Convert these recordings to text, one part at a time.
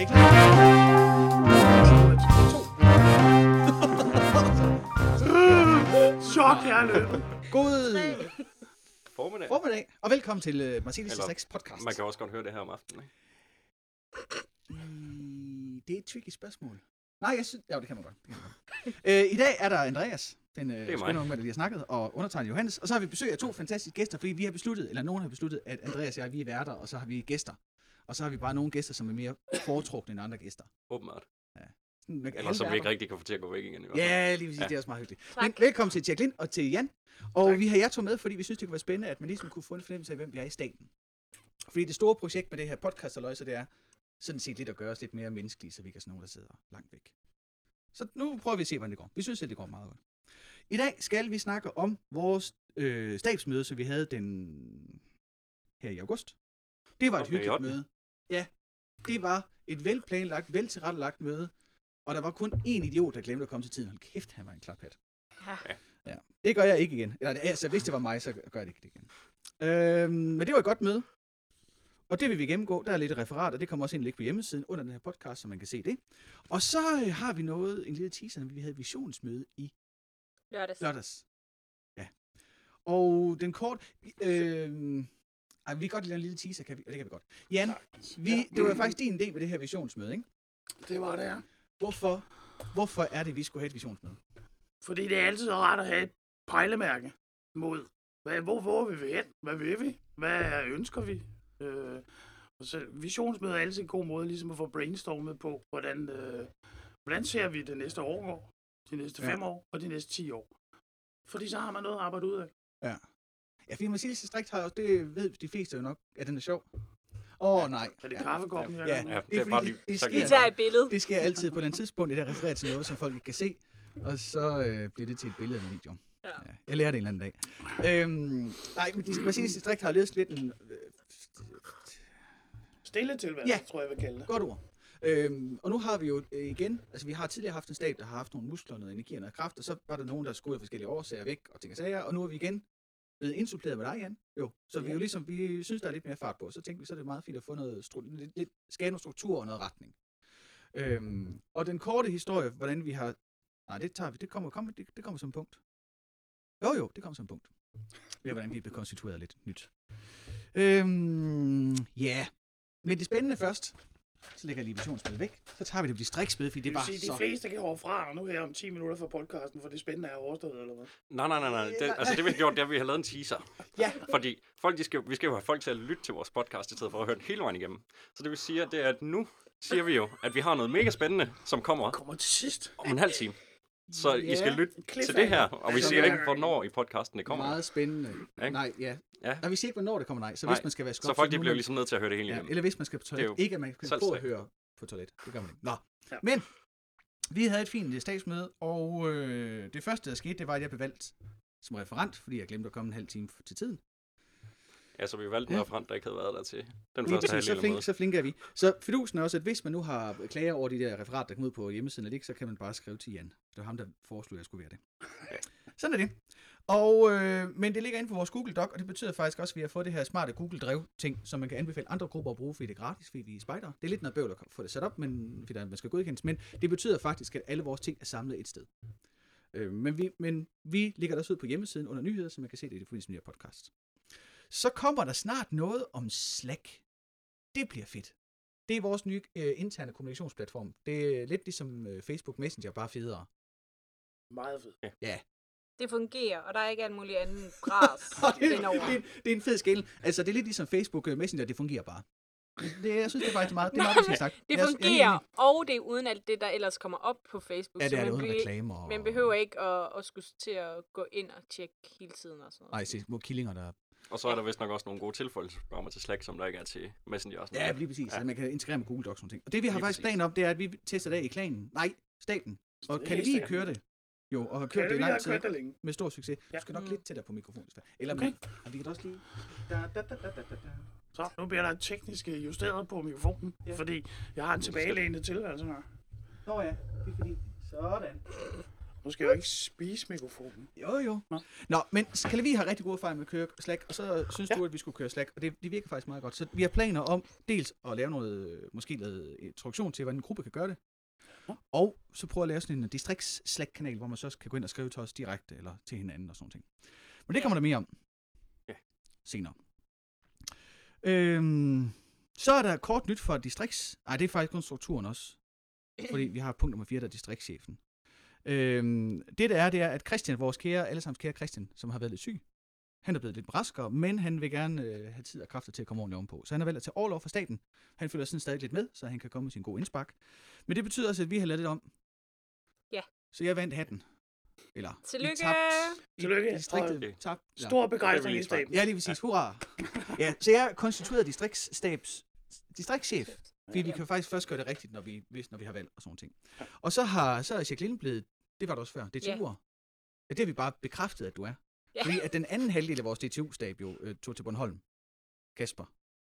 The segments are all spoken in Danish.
Er I klar? Chok, jeg er løbet. God Formiddag. formiddag, og velkommen til uh, Marcellus Eller, Strix podcast. Man kan også godt høre det her om aftenen, ikke? Mm, Det er et tricky spørgsmål. Nej, jeg synes... Ja, det kan man godt. Det kan man godt. uh, I dag er der Andreas, den uh, mig. skønne unge, med, der lige har snakket, og undertegnet Johannes. Og så har vi besøg af to fantastiske gæster, fordi vi har besluttet, eller nogen har besluttet, at Andreas og jeg, vi er værter, og så har vi gæster. Og så har vi bare nogle gæster, som er mere foretrukne end andre gæster. Åbenbart. Kan Eller som vi ikke rigtig kan få til at gå væk igen. I hvert fald. Ja, lige præcis. Ja. Ja. Det er også meget hyggeligt. Tak. Men velkommen til Jacqueline og til Jan. Og vi har jer to med, fordi vi synes, det kunne være spændende, at man ligesom kunne få en fornemmelse af, hvem vi er i staten. Fordi det store projekt med det her podcast, så det er sådan set lidt at gøre os lidt mere menneskelige, så vi kan sådan nogen, der sidder langt væk. Så nu prøver vi at se, hvordan det går. Vi synes, at det går meget godt. I dag skal vi snakke om vores øh, stabsmøde, som vi havde den her i august. Det var et Okay, hyggeligt møde. Ja, det var et velplanlagt, veltilrettelagt møde. Og der var kun én idiot, der glemte at komme til tiden. Hold kæft, han var en klaphat. Ja. Ja. Det gør jeg ikke igen. Eller, altså, hvis det var mig, så gør jeg det ikke igen. Øhm, men det var et godt møde. Og det vil vi gennemgå. Der er lidt referat, og det kommer også ind på hjemmesiden under den her podcast, så man kan se det. Og så øh, har vi noget, en lille teaser, vi havde visionsmøde i Lørdags. lørdags. Ja. Og den kort... Øh, ej, vi kan godt lide en lille teaser, kan vi? Det kan vi godt. Jan, vi, det var faktisk din idé med det her visionsmøde, ikke? Det var det, ja. Hvorfor, hvorfor er det, vi skulle have et visionsmøde? Fordi det er altid rart at have et pejlemærke mod, hvad, hvor, hvor vil vi hen? Hvad vil vi? Hvad ønsker vi? Øh, og så visionsmøde er altid en god måde ligesom at få brainstormet på, hvordan, øh, hvordan ser vi det næste år går, de næste Ja. fem år og de næste 10 år. Fordi så har man noget at arbejde ud af. Ja, fordi Marcellus Strikt har jo, det ved de fleste jo nok, at den er sjov. Åh oh, nej. Er det kaffekoppen, jeg Ja? Ja, det det er er bare fordi, lige... det sker- tager jeg- et billede. Det sker altid på andet tidspunkt, det der refererer til noget, som folk ikke kan se, og så øh, bliver det til et billede af en video. Ja. Ja, jeg lærer det en eller anden dag. Øhm, nej, men de, Marcellus Strikt har ledet lidt en... Øh, Stille tilværelse, Ja. tror jeg, jeg vil kalde det. godt ord. Øhm, og nu har vi jo øh, igen, altså vi har tidligere haft en stab, der har haft nogle muskler, noget energi og noget kraft, og så var der nogen, der skulle af forskellige årsager væk og ting og sager, og nu er vi igen blevet indsuppleret med dig, Jan. Jo, så vi er jo ligesom, vi synes, der er lidt mere fart på, så tænkte vi, så er det meget fint at få noget, stru- lidt, lidt, skabe noget struktur og noget retning. Øhm, og den korte historie, hvordan vi har, nej, det tager vi, det kommer, kommer, det, det kommer som punkt. Jo, jo, det kommer som punkt. Ved hvordan vi bliver konstitueret lidt nyt. Øhm, ja, yeah. men det spændende først, så lægger jeg lige visionsspillet væk. Så tager vi det på distriktsspil, fordi det Det er bare sige, så... de fleste kan hoppe fra nu her om 10 minutter fra podcasten, for det spændende er overstået, eller hvad? Nej, nej, nej, nej. Det, altså det vi har gjort, det er, at vi har lavet en teaser. Ja, Fordi folk, de skal, vi skal jo have folk til at lytte til vores podcast, i stedet for at høre den hele vejen igennem. Så det vil sige, at det er, at nu siger vi jo, at vi har noget mega spændende, som kommer Kommer til sidst. om en halv time. Så I skal lytte til det her, og vi Så siger er- ikke, hvornår i podcasten det kommer. meget spændende. Ikke? Nej, ja. Ja. Nej, vi siger ikke, hvornår det kommer, nej. Så Nej, hvis man skal være Så folk, de bliver ligesom nødt til at høre det hele ja. Eller hvis man skal på Det toilet. jo Ikke, at man kan få at selvstændigt. høre på toilet. Det gør man ikke. Nå. Ja. Men, vi havde et fint øh, statsmøde, og øh, det første, der skete, det var, at jeg blev valgt som referent, fordi jeg glemte at komme en halv time til tiden. Ja, så vi valgte en Ja. referent, der ikke havde været der til den Lige første så, flink, så flinke er vi. Så fidusen er også, at hvis man nu har klager over de der referat, der kommer ud på hjemmesiden af det, så kan man bare skrive til Jan. Det var ham, der foreslog, at jeg skulle være det. Sådan er det. Og, øh, men det ligger inde på vores Google Doc, og det betyder faktisk også, at vi har fået det her smarte Google-drev-ting, som man kan anbefale andre grupper at bruge, fordi det er gratis, fordi vi er spider. Det er lidt noget bøvl at få det sat op, men, fordi man skal godkendes. Men det betyder faktisk, at alle vores ting er samlet et sted. Øh, men, vi, men vi ligger der også ud på hjemmesiden under nyheder, så man kan se det i forbindelse med podcast. Så kommer der snart noget om Slack. Det bliver fedt. Det er vores nye øh, interne kommunikationsplatform. Det er lidt ligesom øh, Facebook Messenger, bare federe. Meget fedt. Det fungerer, og der er ikke alt muligt andet bras Og det, er, indover. det, er, det er en fed skæld. Altså, det er lidt ligesom Facebook øh, Messenger, det fungerer bare. Det, jeg synes, det er faktisk meget, det er meget, sagt. Det Jeg er- jeg er fungerer, og det er uden alt det, der ellers kommer op på Facebook. Ja, det så er det man, uden be- reklamer. Og... man behøver ikke at, at skulle til at gå ind og tjekke hele tiden og sådan noget. Nej, se, små killinger, der... Og så er der vist nok også nogle gode tilføjelsesprogrammer til Slack, som der ikke er til Messenger og sådan Ja, noget. lige præcis. Ja. Ja. Så man kan integrere med Google Docs og sådan ting. Og det, vi har Lige faktisk planer om, det er, at vi tester det af i klanen. Nej, staten. Og kan vi køre det? Jo, og har kørt det det, i lang tid. det. Med stor succes. Du Ja. skal nok Mm. lidt tættere på mikrofonen. er. Eller Okay. og vi kan også lige... Da, da, da, da, da, da, da. Så, nu bliver der teknisk øh, justeret på mikrofonen, Ja. fordi jeg har en tilbagelænet tilværelse her. Nå ja, det er fordi... Sådan. Nu skal jeg jo ikke spise mikrofonen. Jo, jo. Nå. Nå, men Kalevi har rigtig gode erfaring med at køre Slack, og så synes ja. Du, at vi skulle køre Slack, og det, det virker faktisk meget godt. Så vi har planer om dels at lave noget, øh, måske noget introduktion til, hvordan en gruppe kan gøre det, og så prøve at lave sådan en distrikts Slack-kanal, hvor man så kan gå ind og skrive til os direkte, eller til hinanden og sådan noget. Men det kommer der mere om Ja. senere. Øhm, så er der kort nyt for distrikts... Nej, det er faktisk kun strukturen også. Fordi vi har punkt nummer 4, der er distriktschefen. Øhm, det der er, det er, at Christian, vores kære, allesammens kære Christian, som har været lidt syg, han er blevet lidt raskere, men han vil gerne øh, have tid og kræfter til at komme ordentligt ovenpå. Så han har valgt at tage overlov fra staten. Han følger sådan stadig lidt med, så han kan komme med sin gode indspark. Men det betyder også, at vi har lavet det om. Ja. Så jeg vandt hatten. Eller, Tillykke! I tabt, Tillykke. I distriktet Og- tabt. Ja. Stor begejstring i Det er staten. Ja, lige præcis. Hurra. Ja, så jeg er konstitueret distriktsstabs distriktschef. Fordi vi kan faktisk først gøre det rigtigt, når vi, hvis, når vi har valg og sådan ting. Og så har så er Jacqueline blevet, det var det også før, DTU'er. Ja. ja, det har vi bare bekræftet, at du er. Ja. Fordi at den anden halvdel af vores DTU-stab jo øh, tog til Bornholm. Kasper.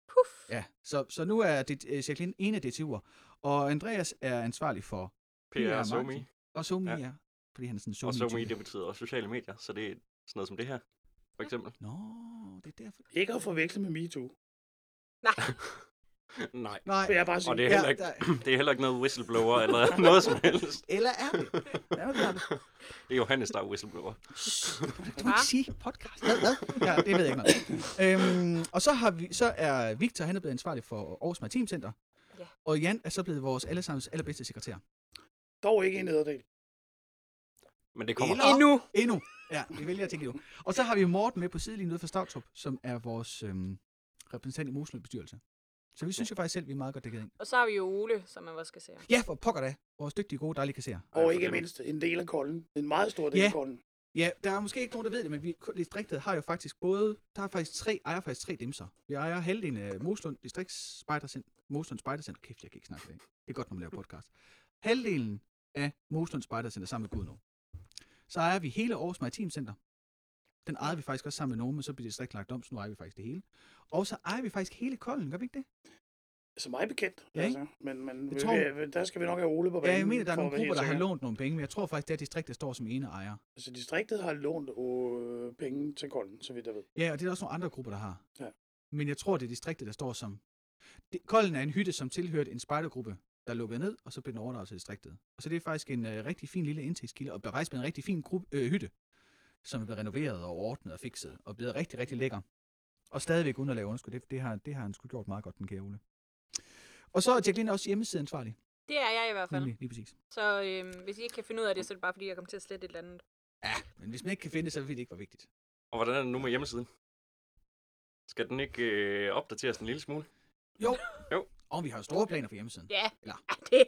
Puff. Ja, så, så nu er det, øh, Jacqueline en af DTU'er. Og Andreas er ansvarlig for PR PR og marketing. og SoMe, ja. Ja. Fordi han er sådan en Og SoMe. SoMe, det betyder også sociale medier, så det er sådan noget som det her, for eksempel. Nå, det er derfor. Ikke at forveksle med MeToo. Nej, Nej. Nej, jeg bare sige. Og det er Ja, heller ikke, der- det er heller ikke noget whistleblower eller noget som helst. eller er det? Ja, det er det. Det er Johannes, der er whistleblower. Du må ikke sige podcast. Hvad? Hvad? Ja, det ved jeg ikke noget. Øhm, og så, har vi, så er Victor, han er blevet ansvarlig for Aarhus Maritim Center. Ja. Og Jan er så blevet vores allesammens allerbedste sekretær. Dog ikke en nederdel. Men det kommer. Eller- endnu. Endnu. Ja, vi vælger at tænke endnu. Og så har vi Morten med på sidelinjen ude fra Stavtrup, som er vores øhm, repræsentant i Moslund bestyrelse. Så vi synes jo faktisk selv, vi er meget godt dækket ind. Og så har vi jo Ole, som man også skal se. Ja, for pokker da. Vores dygtige, gode, dejlige kasserer. Og ikke mindst en del af kolden. En meget stor del Ja. af kolden. Ja, der er måske ikke nogen, der ved det, men vi, distriktet har jo faktisk både, der er faktisk tre, ejer faktisk tre dimser. Vi ejer halvdelen af Moslund Distrikts Spejdercenter, Moslund Spejdercenter, kæft, jeg kan ikke snakke dag. Det er godt, når man laver podcast. Halvdelen af Moslund Spejdercenter sammen med Gudnå. Så ejer vi hele Aarhus Maritim Center. Den ejede vi faktisk også sammen med nogen, men så blev distrikt lagt om, så nu ejer vi faktisk det hele. Og så ejer vi faktisk hele Kolden, gør vi ikke det? Så meget bekendt. Ja, altså. Men, men Jeg tror- der skal vi nok have Ole på banen. Ja, jeg mener, der er nogle grupper, der har lånt nogle penge, men jeg tror faktisk, det er distrikt, der står som ene ejer. Altså, distriktet har lånt øh, penge til kolden, så vidt jeg ved. Ja, og det er der også nogle andre grupper, der har. Ja. Men jeg tror, det er distriktet, der står som... Det, Kolden er en hytte, som tilhørte en spejdergruppe, der lukkede ned, og så blev den overdraget til distriktet. Og så det er faktisk en øh, rigtig fin lille indtægtskilde, og berejes med en rigtig fin gruppe, øh, hytte, som er blevet renoveret og ordnet og fikset, og blevet rigtig, rigtig lækker. Og stadigvæk uden at lave underskud. Det, det, har, det har han sgu gjort meget godt, den kære Ole. Og så er Jacqueline også hjemmesideansvarlig. Det er jeg i hvert fald. Nemlig, lige præcis. Så øhm, hvis I ikke kan finde ud af det, så er det bare fordi, jeg kommer til at slette et eller andet. Ja, men hvis man ikke kan finde det, så vil det ikke være vigtigt. Og hvordan er det nu med hjemmesiden? Skal den ikke øh, opdateres en lille smule? Jo. Jo. Og vi har jo store planer for hjemmesiden. Ja, Eller- ja, det,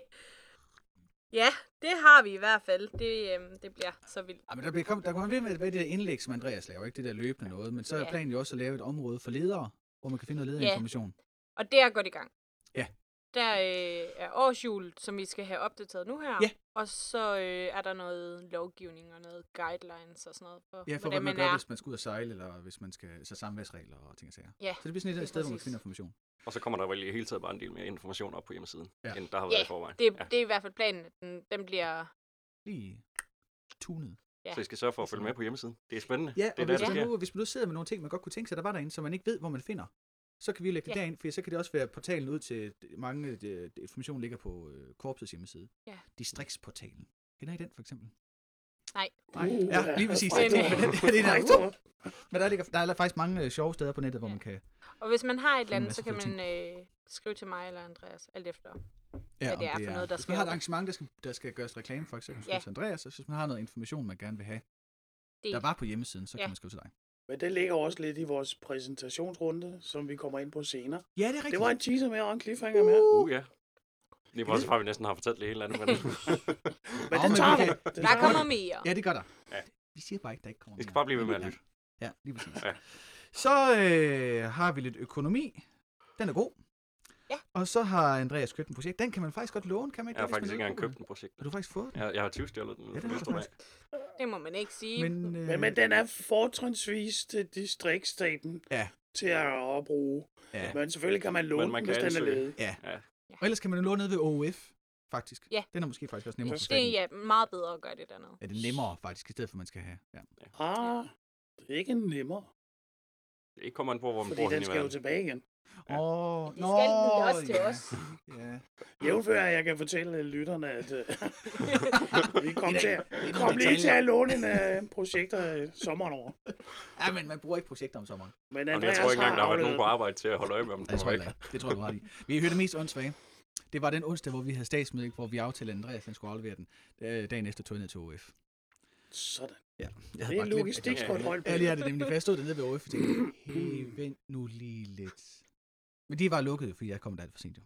ja, det har vi i hvert fald. Det, øhm, det bliver så vildt. Ja, men der, bliver kom, der kommer ved med, med det der indlæg, som Andreas laver, ikke det der løbende noget, men så er Ja. planen jo også at lave et område for ledere, hvor man kan finde noget lederinformation. Og det er godt i gang. Ja. Der øh, er årsjul, som vi skal have opdateret nu her. Ja. Og så øh, er der noget lovgivning og noget guidelines og sådan noget. For, Ja, for hvad man, gør, hvis man skal ud og sejle, eller hvis man skal så samværsregler og ting og sager. Ja, Så det bliver sådan et lige sted, hvor man finder information. Og så kommer der vel i hele taget bare en del mere information op på hjemmesiden, Ja. ja. end der har Ja, været i forvejen. Det, ja. det er i hvert fald planen. at Den, den bliver... Lige tunet. Ja. Så I skal sørge for at følge med på hjemmesiden. Det er spændende. Ja, det er og der, hvis, man nu, hvis man nu sidder med nogle ting, man godt kunne tænke sig, der var derinde, som man ikke ved, hvor man finder, så kan vi jo lægge det Ja. derind, for så kan det også være portalen ud til mange øh, det, det information ligger på øh, korpsets hjemmeside. Ja. Distriktsportalen. Kender I den for eksempel? Nej. Nej. Uh, ja, lige præcis. Men, det er der-. Men der, ligger, der er faktisk mange øh, sjove steder på nettet, hvor Ja. man kan... Og hvis man har et eller andet, så kan man øh, skrive til mig eller Andreas, alt efter. Ja, hvad det er for noget, der Hvis skal man har et arrangement, der skal, der skal gøres reklame for, så kan man skrive Ja. til Andreas, og hvis man har noget information, man gerne vil have, Det, der var på hjemmesiden, så Ja. kan man skrive til dig. Men det ligger også lidt i vores præsentationsrunde, som vi kommer ind på senere. Ja, det er rigtigt. Det var en teaser mere og en cliffhanger mere. Uh, ja. Det var også fra, at vi næsten har fortalt det hele andet. Men Men det tager vi Det der kommer mere. Ja, det gør der. Ja. Vi siger bare ikke, der ikke kommer vi skal mere. bare blive ved med at Ja. lytte. Ja, lige præcis. Ja. Så øh, har vi lidt økonomi. Den er god. Ja. Og så har Andreas købt en projekt. Den kan man faktisk godt låne, kan man ikke? Jeg har faktisk ikke engang købt en projekt. den? Har du faktisk fået den? Jeg, jeg har 20 stjålet den. Ja, det fra har faktisk. Det må man ikke sige. Men, øh, Men, men den er fortrinsvis til distriktsstaten Ja. til at bruge. ja. Men selvfølgelig kan man låne man den, kan hvis den er ledig. ja. Ja. Og ellers kan man jo låne ned ved OF. faktisk. Ja. Den er måske faktisk også nemmere Det er ja, meget bedre at gøre det dernede. Ja, det er nemmere faktisk, i stedet for, at man skal have. Ja. Ah, det er ikke nemmere, Det kommer an på, hvor man fordi bor den skal jo tilbage igen. Åh, oh, Det skal den også til ja. os. Ja. Jævnfør, at jeg kan fortælle lytterne, at øh, vi kom, til, at- nogle kom lige til at låne en uh, projekter øh, sommeren over. ja, men man bruger ikke projekter om sommeren. Men Og Andreas jeg tror ikke engang, der har været nogen på arbejde til at holde øje med, den det tror jeg. Det tror jeg, du har i. Vi hørte det mest åndssvage. Det var den onsdag, hvor vi havde statsmøde, hvor vi aftalte, at Andreas han skulle aflevere den. Øh, Dagen efter tog jeg ned til OF. Sådan. Ja. Jeg Det havde er bare glemt, at logistik jeg- på et højt Ja, lige er det nemlig. For jeg stod dernede ved OF og tænkte, hey, vent nu lige lidt. Men de var lukket, fordi jeg kom der alt for sent. Jo.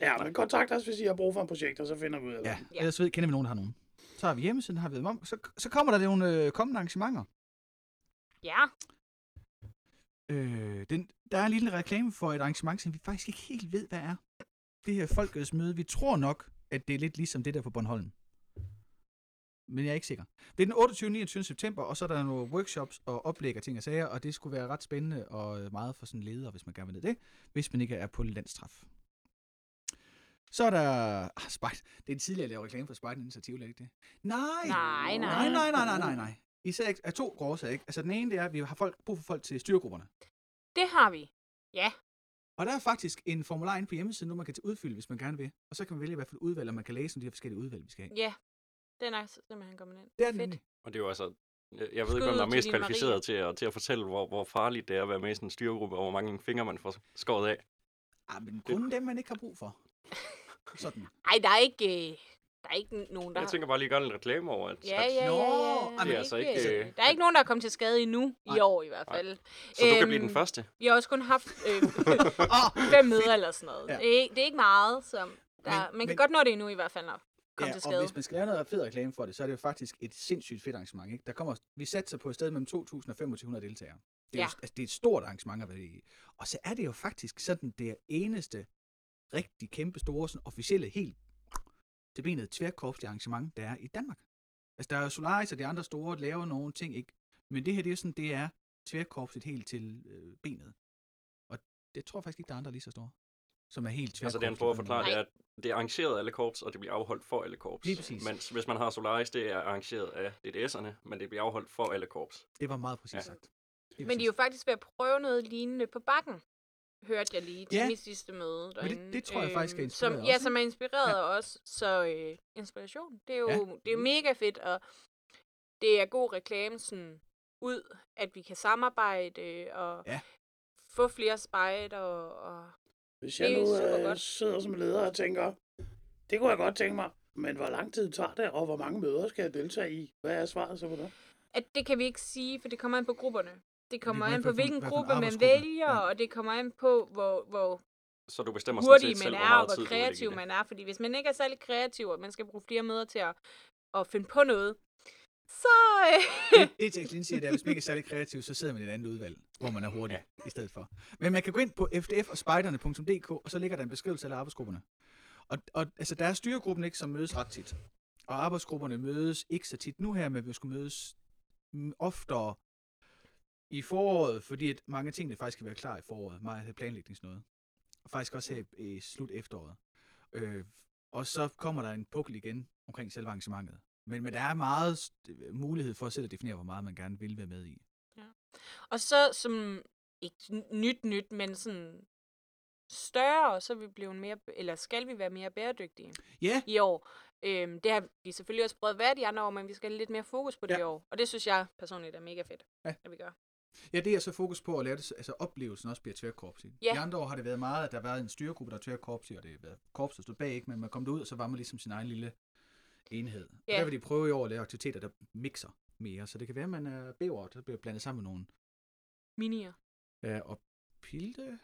Ja, men kontakt os, hvis I har brug for en projekter, så finder vi ud af det. Ja, Ja. ellers ved, kender vi nogen, der har nogen. Så har vi hjemmesiden, har vi været om. Så, så kommer der nogle øh, kommende arrangementer. Ja, Øh, den, der er en lille reklame for et arrangement, som vi faktisk ikke helt ved, hvad er. Det her folkets møde. Vi tror nok, at det er lidt ligesom det der på Bornholm. Men jeg er ikke sikker. Det er den 28. og 29. september, og så er der nogle workshops og oplæg og ting og sager, og det skulle være ret spændende og øh, meget for sådan en leder, hvis man gerne vil ned det, hvis man ikke er på landstraf. Så er der... Ah, Spejt. Det er en tidligere, jeg laver reklame for Spejt Initiativ, ikke det? Nej! Nej, nej. Nej, nej, nej, nej, nej, nej. Især ikke, af to årsager, ikke? Altså den ene, det er, at vi har folk, brug for folk til styregrupperne. det har vi. Ja, Og der er faktisk en formular inde på hjemmesiden, nu man kan udfylde, hvis man gerne vil. Og så kan man vælge, hvad for et udvalg, og man kan læse om de her forskellige udvalg, vi skal have. ja. Den er simpelthen kommet ind. Det er Fedt. nemlig. Og det er jo altså... Jeg jeg ved ikke, hvem der er mest kvalificeret til at, til at fortælle, hvor, hvor farligt det er at være med i sådan en styregruppe, og hvor mange fingre man får skåret af. Ah, men kun dem, man ikke har brug for. Sådan. Ej, der er ikke, øh, der er ikke nogen, der Jeg tænker bare lige gøre lidt reklame over, at, Ja, ja, ja, Nå, ja, men det er altså ikke, øh, Der er ikke nogen, der er kommet til skade endnu Nej. i år i hvert Nej. fald. så du kan blive Øhm, den første. Vi har også kun haft øh, oh, fem møder eller sådan noget. Ja. Det, er, ikke- det er ikke meget, som der, Men- man kan men- godt nå det endnu i hvert fald at komme ja, til og skade. hvis man skal lave noget fed reklame for det, så er det jo faktisk et sindssygt fedt arrangement. Ikke? Der kommer, vi satser på et sted mellem 2.000 og 2.500 deltagere. Det er, Ja. jo, altså, det er et stort arrangement at være i. Og så er det jo faktisk sådan det eneste rigtig kæmpe store, sådan officielle, helt til benet tværkorpslige arrangement, der er i Danmark. Altså, der er Solaris og de andre store, laver nogle ting, ikke? Men det her, det er sådan, det er tværkorpset helt til øh, benet. Og det tror jeg faktisk ikke, der er andre lige så store, som er helt tværkorpslige. Altså det, han prøver at forklare, det er, at det er arrangeret af alle korps, og det bliver afholdt for alle korps. Lige præcis. Mens hvis man har Solaris, det er arrangeret af DDS'erne, men det bliver afholdt for alle korps. Det var meget præcis Ja. sagt. Lige Men de er jo faktisk ved at prøve noget lignende på bakken. Hørte jeg lige til Ja. mit sidste møde derinde. det tror jeg faktisk er Øhm, inspireret som, Ja, også, som er inspireret Ja. også. Så øh, inspiration, det er jo ja. det er mega fedt, og det er god reklame sådan ud, at vi kan samarbejde og Ja. få flere spejder og, og Hvis jeg Det er nu øh, godt. sidder som leder og tænker, det kunne jeg godt tænke mig, men hvor lang tid tager det, og hvor mange møder skal jeg deltage i? Hvad er svaret så på det? at det kan vi ikke sige, for det kommer an på grupperne. Det kommer an på, på, hvilken gruppe man vælger, Ja. og det kommer an på, hvor, hvor Så du bestemmer hurtig set selv, man hvor er, og hvor kreativ man er. Fordi hvis man ikke er særlig kreativ, og man skal bruge flere møder til at, at finde på noget, så... Øh, det, det Jacqueline siger, det er, at hvis man ikke er særlig kreativ, så sidder man i et andet udvalg, hvor man er hurtig ja. i stedet for. Men man kan gå ind på fdf og spejderne.dk, og så ligger der en beskrivelse af alle arbejdsgrupperne. Og, og altså, der er styregruppen ikke, som mødes ret tit. Og arbejdsgrupperne mødes ikke så tit nu her, men vi skulle mødes mm, oftere i foråret, fordi at mange ting det faktisk kan være klar i foråret. Meget af planlægningsnøde. Og faktisk også her i, i slut efteråret. Øh, og så kommer der en pukkel igen omkring selve arrangementet. Men, men der er meget mulighed for selv at definere, hvor meget man gerne vil være med i. og så som, ikke nyt nyt, men sådan større, så er vi blevet mere, eller skal vi være mere bæredygtige Ja, i år. Øhm, det har vi selvfølgelig også prøvet at være de andre år, men vi skal have lidt mere fokus på det Ja. i år. Og det synes jeg personligt er mega fedt, Ja. at vi gør. ja, det er så fokus på at lave det, altså oplevelsen også bliver tværkorps i. Ja. De andre år har det været meget, at der har været en styregruppe, der er tværkorps i, og det har været korps, der stod bag, ikke? men man kom derud, og så var man ligesom sin egen lille enhed. Ja. Ja. Der vil de prøve i år at lave aktiviteter, der mixer mere, så det kan være, at man er bæver, der bliver blandet sammen med nogle Minier. ja, og pilte,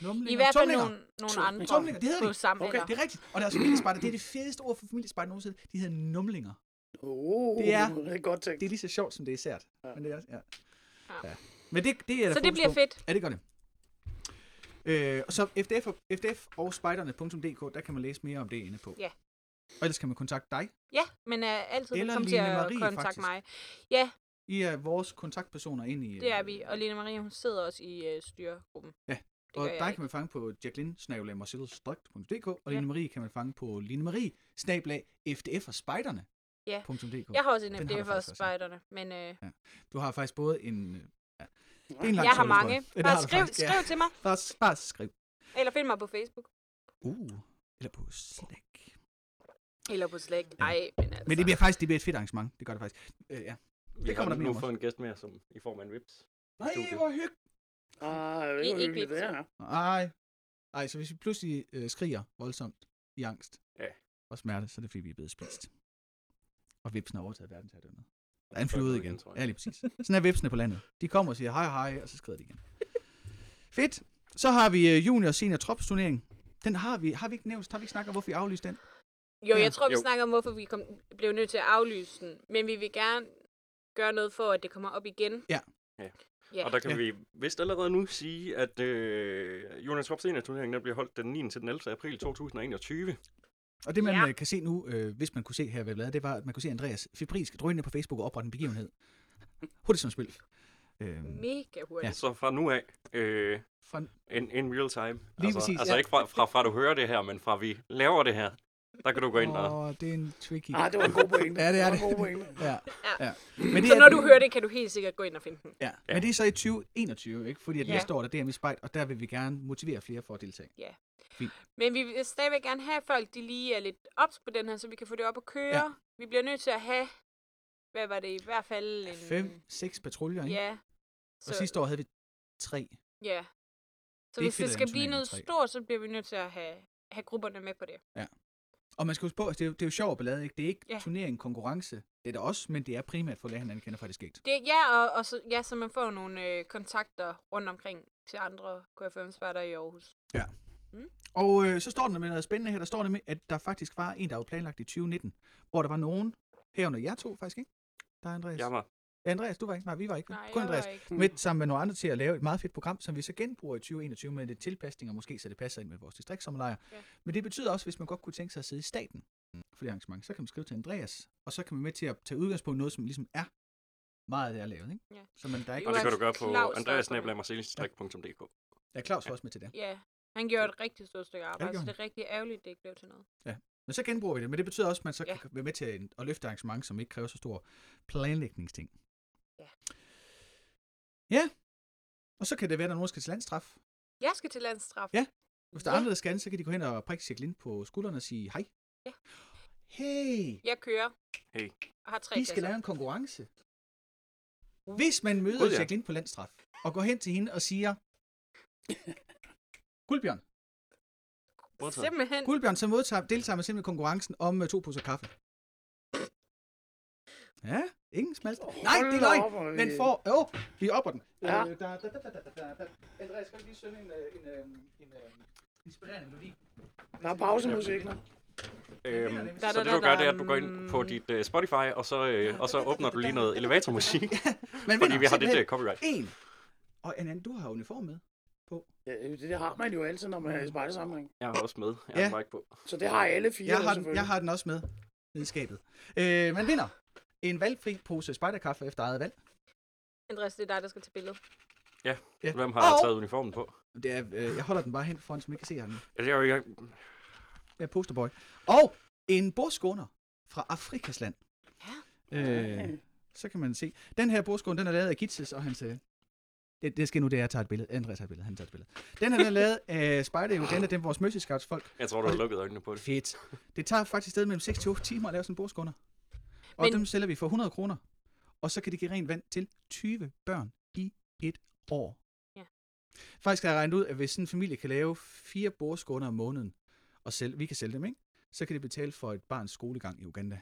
numlinger, I hvert fald tumlinger. nogle, nogle andre Tumlinger, det hedder de. samme Okay, det er rigtigt. Og deres familiespejder, det er det fedeste ord for familiespejder nogensinde. De hedder numlinger. Oh, Det er- det er godt tænkt. Det er lige så sjovt, som det er sært. Ja. Men det er, ja. Ja. ja. Men det, det er der Så det bliver på. fedt. Ja, det gør det. Øh, og så FDF, og- FDF og spejderne.dk, der kan man læse mere om det inde på. Ja. Og ellers kan man kontakte dig. Ja, men er altid Eller velkommen til at Marie, kontakte faktisk. mig. Ja, I er vores kontaktpersoner ind i... det er øh, vi. Og Line Marie, hun sidder også i øh, styregruppen. og gør jeg dig ikke. kan man fange på jacqueline-marcellus.dk, og Ja. Line Marie kan man fange på Line Marie, snablag, FDF og spejderne. Ja. .dk. Jeg har også en FDF også. spejderne, men øh, Du har faktisk både en... øh, Ja, det er en lang jeg har mange. Ja, det Bare du skriv, faktisk, ja. skriv til mig, Bare, bare skriv. eller find mig på Facebook. Uh, eller på Slack. Eller på Slack. Nej, men altså. Men det bliver faktisk det bliver et fedt arrangement. Det gør det faktisk. Øh, ja. Vi Det kommer har der mere nu fået en gæst med, som i form af en vips. Nej, studiet. hvor hyggeligt. Ah, det I- var ikke hyggeligt, det her. Ej. Ej, så hvis vi pludselig øh, skriger voldsomt i angst Ja. og smerte, så er det fordi, vi er blevet spist. Og vipsen har overtaget verdensherredømmet. Der er en flyde igen. tror jeg. Ja, lige præcis. Sådan er vipsene på landet. De kommer og siger hej hej, og så skrider de igen. Fedt. Så har vi øh, junior og senior tropsturnering. Den har vi, har vi ikke nævnt, har vi ikke snakket om, hvorfor vi aflyste den? Jo, Ja. jeg tror, vi Jo. snakker om, hvorfor vi kom, blev nødt til at aflyse den. Men vi vil gerne gøre noget for, at det kommer op igen. Ja. Ja. Ja. Og der kan Ja. vi vist allerede nu sige, at øh, Jonas Trop turneringen den bliver holdt den 9. til den 11. april 2021. Og det man Ja. ja. kan se nu, øh, hvis man kunne se her ved bladet, det var, at man kunne se Andreas Fibrisk drøne på Facebook og oprette en begivenhed. Hurtigt som spil. Øh, Mega hurtigt. Ja. Så fra nu af, øh, fra, in, in real time. Lige altså, præcis, Altså ja. ikke fra, fra, fra du hører det her, men fra vi laver det her. Der kan du gå ind og... Åh, det er en tricky. Ah, det var en god pointe. Ja, det er var det. en god. Ja, Ja. ja. Men det Så er, når du hører det, kan du helt sikkert gå ind og finde den. Ja, Ja. men det er så i 2021, ikke? Fordi at Ja. næste år der er DM i Spejt, og der vil vi gerne motivere flere for at deltage. Men vi vil stadigvæk gerne have, at folk de lige er lidt ops på den her, så vi kan få det op at køre. Ja. Ja. Vi bliver nødt til at have, hvad var det i hvert fald? En, Fem, seks patruljer, ikke? Ja. Og sidste år havde vi tre. Ja. Så Det hvis det skal blive noget stort, så bliver vi nødt til at have, have grupperne med på det. Og man skal huske på, at det er, jo- det er jo sjov ballade, ikke? Det er ikke ja. Ja. turnering, konkurrence. Det er det også, men det er primært for at lære hinanden kender fra det skægt. det ja, og, og så, ja, så man får nogle øh, kontakter rundt omkring til andre KFM-spærter i Aarhus. Og øh, så står der med noget spændende her. Der står der med, at der faktisk var en, der var planlagt i 2019, hvor der var nogen, herunder jer to faktisk, ikke? Der er Andreas. Jeg var Ja, Andreas, du var ikke? Nej, vi var ikke. Nej, Kun jeg Andreas. var ikke. Med, sammen med nogle andre til at lave et meget fedt program, som vi så genbruger i 2021 med lidt tilpasninger, måske så det passer ind med vores distriktsommerlejr. Ja. Men det betyder også, hvis man godt kunne tænke sig at sidde i staten for det arrangement, så kan man skrive til Andreas, og så kan man med til at tage udgangspunkt i noget, som ligesom er meget af det, jeg lavet. Ikke? Ja. Så man, der er ikke... Og det kan du gøre på er andreasnabelagmarcelisdrik.dk. Ja, Claus var også med til det. Ja, han gjorde et rigtig stort stykke arbejde, gjorde så det er rigtig ærgerligt, det ikke blev til noget. Men så genbruger vi det, men det betyder også, at man så Ja. kan være med til at, at løfte arrangement, som ikke kræver så stor planlægningsting. Ja. Ja. Og så kan det være, at der er nogen, skal til landstraf. Jeg skal til landstraf. Ja. Hvis der er Ja. andre, der skal, så kan de gå hen og prikke sig ind på skuldrene og sige hej. Ja. Hey, Jeg kører. Hey. Og har tre vi skal pladser. lave en konkurrence. Hvis man møder Gud, ja. Jacqueline på landstraf, og går hen til hende og siger, Guldbjørn. Simpelthen. Guldbjørn, så modtager, deltager man simpelthen i konkurrencen om uh, to poser kaffe. Ja, ingen smalt. Nej, det er løgn. er vi- får... Åh, oh, vi opper den. Ja. Øh, da, da, da, da, da. Andreas, skal du lige synge en, øh, en, øh, en, øh, inspirerende melodi? Der er pausemusik nu. Øhm, Da, så da, det du gør, det er, at du går ind på dit uh, Spotify, og så, øh, og så åbner du lige noget elevatormusik, Men fordi vi har det der copyright. En. Og Anand, du har uniform med. Ja, det, det har man jo altid, når man er i spejdersamling. Jeg er også med. Jeg Ja. bare ikke på. Så det har alle fire Jeg jo har, den, jeg har den også med nede i skabet. Øh, man vinder en valgfri pose spejderkaffe efter eget valg. Andreas, det er dig, der skal til billedet. Ja. Hvem har Og- taget uniformen på? Det er, øh, jeg holder den bare hen foran, så man ikke kan se den. Ja, det er jo ikke... Jeg er posterboy. Og en bordskåner fra Afrikasland. Ja. Øh, så kan man se. Den her bordskåner, den er lavet af Kitses og hans... øh, Det, det skal nu, det er, at jeg tager et billede. Andreas tager et billede. Han tager et billede. Den her den er lavet af Spider Uganda, dem vores Mercy Scouts folk. Jeg tror, du har lukket øjnene på det. Fedt. Det tager faktisk sted mellem 6 til 8 timer at lave sådan en bordskåner. Og Men- dem sælger vi for 100 kroner. Og så kan de give rent vand til 20 børn i et år. Ja. Faktisk har jeg regnet ud, at hvis sådan en familie kan lave fire bordskåner om måneden, og sælge, vi kan sælge dem, ikke? så kan det betale for et barns skolegang i Uganda.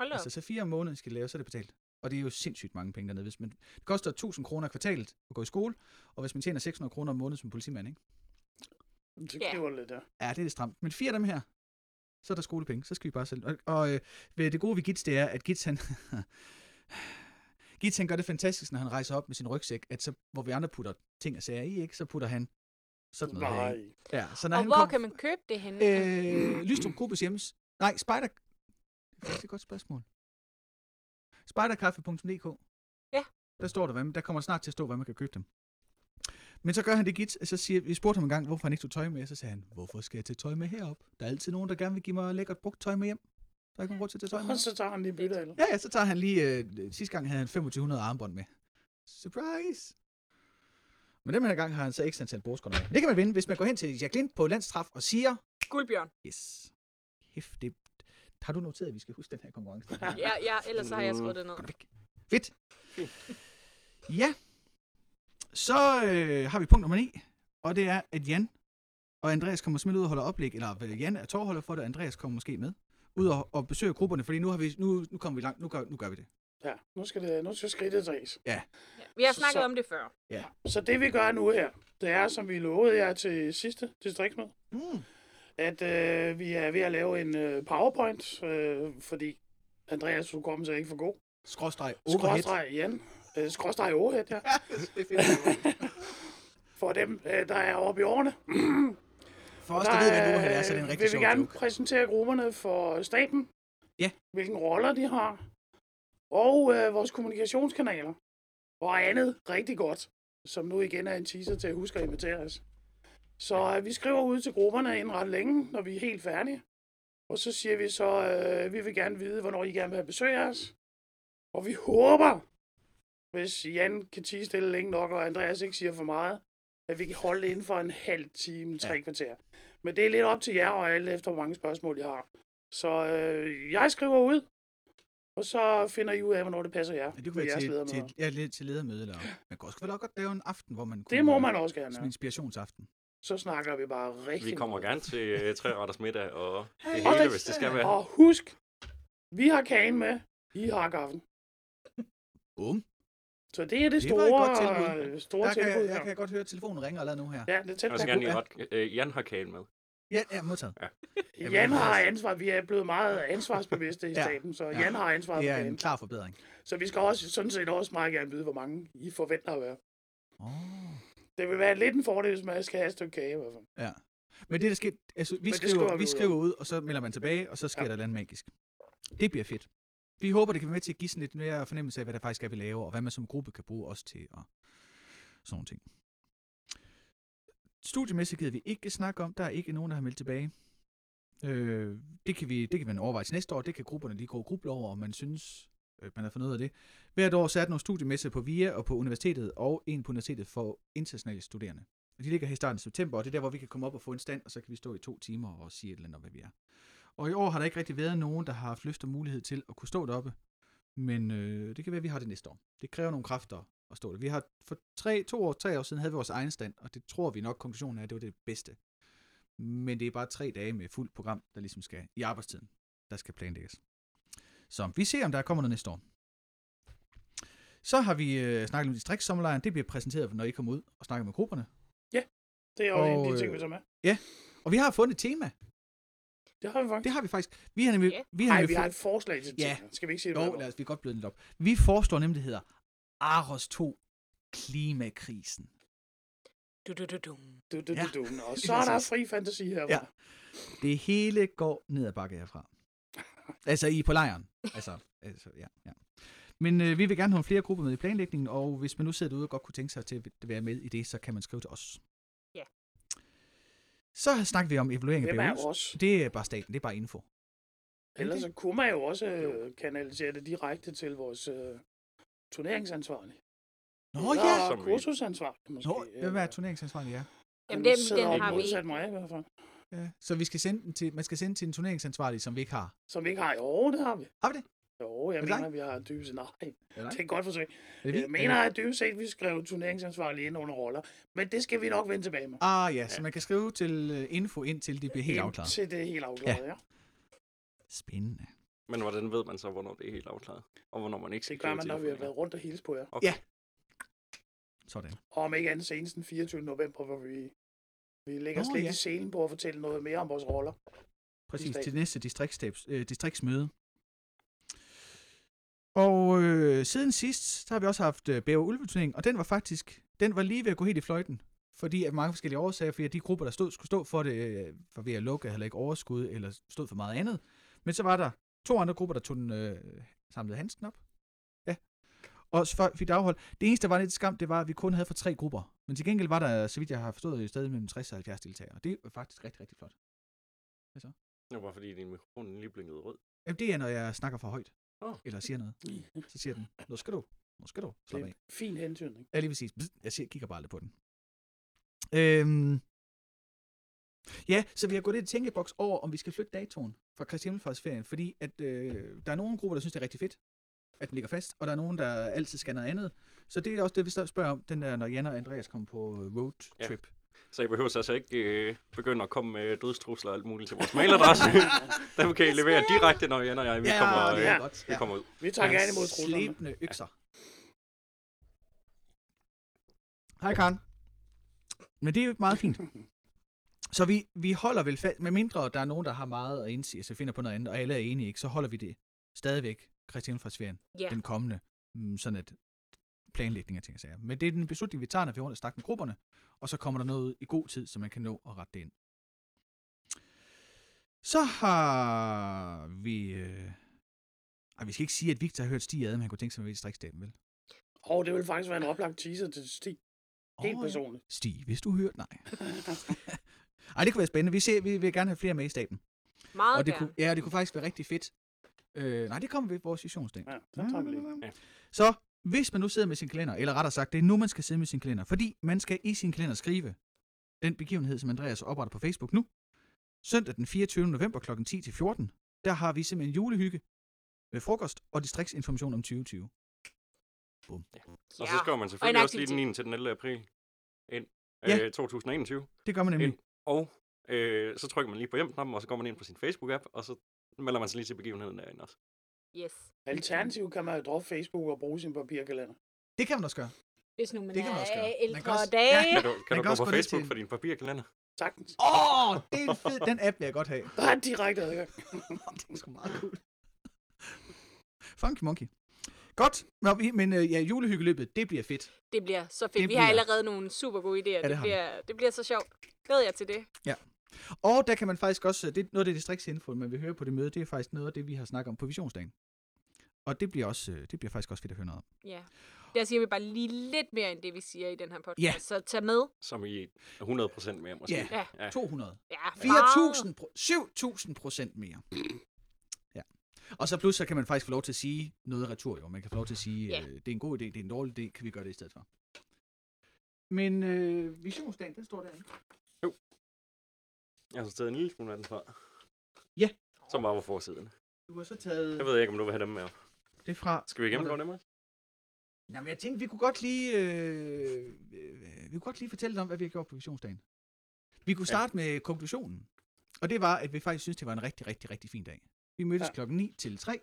Hold. Altså, så fire om måneden skal de lave, så er det betalt. Og det er jo sindssygt mange penge dernede. Hvis man, det koster 1000 kroner kvartalet at gå i skole, og hvis man tjener 600 kroner om måneden som politimand, ikke? Så Ja. kniver det lidt der. Ja, det er lidt stramt. Men fire af dem her, så er der skolepenge. Så skal vi bare sælge. Og, og øh, det gode ved Gits, det er, at Gits, han... Gits, han gør det fantastisk, når han rejser op med sin rygsæk, at så, hvor vi andre putter ting og sager i, ikke, så putter han sådan noget her. Nej. Ja, så når Og han hvor kom, kan man købe det henne? Øh, Lystrup Gruppes hjemmes... Nej, Spider... Det er faktisk et godt spørgsmål. Spiderkaffe.dk Ja. Der står der, hvad, der kommer snart til at stå, hvad man kan købe dem. Men så gør han det git, og så siger, vi spurgte ham en gang, hvorfor han ikke tog tøj med, så sagde han, hvorfor skal jeg tage tøj med herop? Der er altid nogen, der gerne vil give mig lækkert brugt tøj med hjem. Der er ikke nogen grund til at tage tøj med. Og så tager han lige bytte, eller? Ja, ja, så tager han lige, øh, sidste gang havde han 2500 armbånd med. Surprise! Men den her gang har han så ekstra antal bordskånder med. Det kan man vinde, hvis man går hen til Jacqueline på landstraf og siger, Guldbjørn. yes, hæft, det, har du noteret, at vi skal huske den her konkurrence? Ja, ja, ellers så har jeg skrevet det ned. Fedt. Ja. Så øh, har vi punkt nummer 9, og det er, at Jan og Andreas kommer simpelthen ud og holder oplæg, eller øh, Jan er tårholder for det, og Andreas kommer måske med, ud og, og besøge grupperne, fordi nu, har vi, nu, nu kommer vi langt, nu gør, nu gør vi det. Ja, nu skal, det, nu skal skridtet tages. Ja, vi har Så- snakket så- om det før. Så det vi gør nu her, det er, som vi lovede jer til sidste distriktsmøde, Mm. at øh, vi er ved at lave en øh, powerpoint, øh, fordi Andreas skulle komme sig ikke for god. Skråstreg, overhead. Skråstreg Jan. Øh, skråstreg overhead, ja. det er fedt. For dem, øh, der er oppe i årene. For os, der ved, hvad en overhead er, så er det en øh, rigtig vil vi sjov gerne joke. præsentere grupperne for staben. Ja. Hvilke roller de har. Og øh, vores kommunikationskanaler. Og andet rigtig godt, som nu igen er en teaser til at huske at invitere os. Så øh, vi skriver ud til grupperne inden ret længe, når vi er helt færdige. Og så siger vi så, øh, vi vil gerne vide, hvornår I gerne vil have besøg af os. Og vi håber, hvis Jan kan tige stille længe nok, og Andreas ikke siger for meget, at vi kan holde det inden for en halv time, tre Ja. kvarter. Men det er lidt op til jer og alle efter, hvor mange spørgsmål jeg har. Så øh, jeg skriver ud, og så finder I ud af, hvornår det passer jer. Ja, det kunne med være til, ledermøder. til, ja, lidt til ledermøde, eller man kunne også vel godt lave en aften, hvor man kunne... Det må man også gerne. Som inspirationsaften. Så snakker vi bare rigtig Vi kommer gerne til uh, tre retters middag og det hele, det- hvis det skal være. Og husk, vi har kagen med, I har gaffen. Bum. Så det er det, Det var et godt store, tilbud. øh, store Der kan, tilbud jeg her. kan godt høre, at telefonen ringer allerede nu her. Ja, det er tæt Jeg på. gerne Ja. lige ret. Uh, Jan har kagen med. Ja, ja modtaget. Jan har ansvar. Vi er blevet meget ansvarsbevidste i Ja. staten, så Ja. Jan har ansvar Det for er en klar forbedring. Så vi skal også sådan set også meget gerne vide, hvor mange I forventer at være. Oh. Det vil være lidt en fordel, hvis man skal have et stykke kage i hvert fald. Ja. Men det, der sker, altså, vi, det skriver, vi skriver ud, og så melder man tilbage, og så sker Ja. der et eller andet magisk. Det bliver fedt. Vi håber, det kan være med til at give sådan lidt mere fornemmelse af, hvad der faktisk er, vi laver, og hvad man som gruppe kan bruge os til, og sådan nogle ting. Studiemæssigt gider vi ikke snakke om. Der er ikke nogen, der har meldt tilbage. Øh, det, kan vi, det kan man overveje til næste år. Det kan grupperne lige gå og gruble over, om man synes, øh, man har fundet ud af det. Hvert år så er der nogle studiemesser på VIA og på universitetet, og en på universitetet for internationale studerende. Og de ligger her i starten af september, og det er der, hvor vi kan komme op og få en stand, og så kan vi stå i to timer og sige et eller andet om, hvad vi er. Og i år har der ikke rigtig været nogen, der har haft lyst og mulighed til at kunne stå deroppe. Men øh, det kan være, at vi har det næste år. Det kræver nogle kræfter at stå der. Vi har for tre, to år, tre år siden havde vi vores egen stand, og det tror vi nok, konklusionen er, at det var det bedste. Men det er bare tre dage med fuldt program, der ligesom skal i arbejdstiden, der skal planlægges. Så vi ser, om der kommer noget næste år. Så har vi øh, snakket om distriktsommerlejren. Det bliver præsenteret, når I kommer ud og snakker med grupperne. Det er jo en af de ting, øh, vi tager med. Og vi har fundet et tema. Det har vi faktisk. Det har vi faktisk. Vi har nemlig... Ja. Vi har nemlig vi har et forslag til Ja. Skal vi ikke sige det? Jo, lad os, vi godt bløde lidt op. Vi foreslår nemlig, det hedder Aros 2 Klimakrisen. Du, du, du, du. Du, du, Ja. du, du. Og så er der fri fantasi her. Ja. Det hele går ned ad bakke herfra. Altså i på lejren. Altså, altså ja, ja. Men øh, vi vil gerne have flere grupper med i planlægningen, og hvis man nu sidder derude og godt kunne tænke sig til at være med i det, så kan man skrive til os. Så snakker vi om evaluering af Hvem BU's. Det er bare staten, det er bare info. Ellers så kunne man jo også øh, kanalisere det direkte til vores øh, turneringsansvarlige. Nå Eller ja! Vi- kursusansvarlig, måske. Nå, hvem er turneringsansvarlig, ja. Jamen, Den, den, den har vi mig i hvert fald. ja. Så vi skal sende den til, man skal sende til en turneringsansvarlig, som vi ikke har. Som vi ikke har. Jo, det har vi. Har vi det? Jo, jeg Er mener, vi har dybest set. Nej, det er et godt forsøg. Jeg mener, at dybest set, vi skrev turneringsansvarlige ind under roller. Men det skal vi nok vende tilbage med. Ah ja, så man kan skrive til øh, info indtil det bliver helt afklaret. Til det er helt afklaret, ja. Spændende. Men hvordan ved man så, hvornår det er helt afklaret? Og hvornår man ikke skal Det gør man, når vi har været rundt og hilse på jer. Okay. Sådan. Og om ikke andet senest den 24. november, hvor vi, vi lægger os lidt ja. i scenen på at fortælle noget mere om vores roller. Præcis, til næste øh, distriktsmøde. Og øh, siden sidst, så har vi også haft øh, Bæver Ulveturnering, og den var faktisk, den var lige ved at gå helt i fløjten. Fordi af mange forskellige årsager, fordi de grupper, der stod, skulle stå for det, øh, for ved at lukke, havde ikke overskud, eller stod for meget andet. Men så var der to andre grupper, der tog den øh, samlede handsken op. Ja. og så fik det afholdt. Det eneste, der var lidt skam, det var, at vi kun havde for tre grupper. Men til gengæld var der, så vidt jeg har forstået, i stedet mellem 60 og 70 deltagere. Det er faktisk rigtig, rigtig flot. Det var bare fordi, din mikrofon lige blinkede rød. Jamen, det er, når jeg snakker for højt. Åh. Eller siger noget. Så siger den, nu skal du, nu skal du slappe af. fin hentydning. Ja, lige præcis. Jeg siger, kigger bare lidt på den. Øhm. Ja, så vi har gået lidt i tænkeboks over, om vi skal flytte datoen fra Kristi Himmelfartsferien, fordi at, øh, der er nogle grupper, der synes, det er rigtig fedt, at den ligger fast, og der er nogen, der altid skal noget andet. Så det er også det, vi spørger om, den der, når Jan og Andreas kommer på øh, roadtrip. Så I behøver altså ikke øh, begynde at komme med dødstrusler og alt muligt til vores mailadresse. Dem kan I levere direkte, når Jan og jeg vi kommer, det øh, er ja. godt. vi kommer ud. Vi tager gerne imod truslerne. Slæbende økser. Hej Karen. Men det er jo meget fint. Så vi, vi holder vel fast, med mindre der er nogen, der har meget at indsige, så finder på noget andet, og alle er enige, ikke, så holder vi det stadigvæk, Christian fra Sverige, Ja. den kommende, mm, sådan at planlægning af ting og sager. Men det er den beslutning, vi tager, når vi har snakket med grupperne, og så kommer der noget ud i god tid, så man kan nå at rette det ind. Så har vi... Øh... Ej, vi skal ikke sige, at Victor har hørt Stig Adam, han kunne tænke sig at være i strikstaben, vel? Og det vil faktisk være en oplagt teaser til Stig. Helt Åh, ja. personligt. Stig, hvis du hørte, nej. Ej, det kunne være spændende. Vi, ser, vi vil gerne have flere med i staben. Meget og det gerne. kunne, ja, det kunne faktisk være rigtig fedt. Øh, nej, det kommer ved vores visionsdag. Ja, så tager vi. Ja. Så hvis man nu sidder med sin kalender, eller rettere sagt, det er nu, man skal sidde med sin kalender, fordi man skal i sin kalender skrive den begivenhed, som Andreas opretter på Facebook nu. Søndag den 24. november kl. 10-14, der har vi simpelthen julehygge med frokost og distriktsinformation om 2020. Og så skriver man og selvfølgelig en også lige den aktivitet. 9. til den 11. april ind. Ja. Øh, 2021. Det gør man nemlig. Ind. Og øh, så trykker man lige på hjem-knappen, og så går man ind på sin Facebook-app, og så melder man sig lige til begivenheden derinde også. Yes. Alternativt kan man jo droppe Facebook og bruge sin papirkalender. Det kan man også gøre. Hvis nu man, Det kan man også gøre. er Man kan ældre også- dage. Ja. Kan du, Man kan du kan gå også på Facebook for din papirkalender? Sagtens. Åh, oh, det er en fed. Den app vil jeg godt have. Der er direkte adgang. det er sgu meget cool. Funky Monkey. Godt, Nå, men øh, ja, julehyggeløbet, det bliver fedt. Det bliver så fedt. Det Vi bliver- har allerede nogle super gode idéer. det det, vi. bliver, det bliver så sjovt. Glæder jeg til det. Og der kan man faktisk også, det er noget af det distriktsinfo, man vil høre på det møde, det er faktisk noget af det, vi har snakket om på visionsdagen. Og det bliver, også, øh, det bliver faktisk også fedt at høre noget om. Ja. Der siger vi bare lige lidt mere end det, vi siger i den her podcast. Ja. Så tag med. Som i 100% mere, måske. Ja. Ja. Ja. 200. Ja, 4.000, pro- 7.000 procent mere. Ja. Og så plus, så kan man faktisk få lov til at sige noget retur, jo. Man kan få lov til at sige, Ja. øh, det er en god idé, det er en dårlig idé, kan vi gøre det i stedet for. Men øh, visionsdagen, den står derinde. Jeg har så taget en lille smule af den fra. Ja. Som var på forsiden. Du har så taget Jeg ved ikke, om du vil have dem med. Det fra... Skal vi gennemgå dem også? Jamen, jeg tænkte, vi kunne godt lige, øh, vi kunne godt lige fortælle om, hvad vi har gjort på visionsdagen. Vi kunne starte ja. med konklusionen. Og det var, at vi faktisk synes, det var en rigtig, rigtig, rigtig fin dag. Vi mødtes ja. Ja. klokken 9 til 3,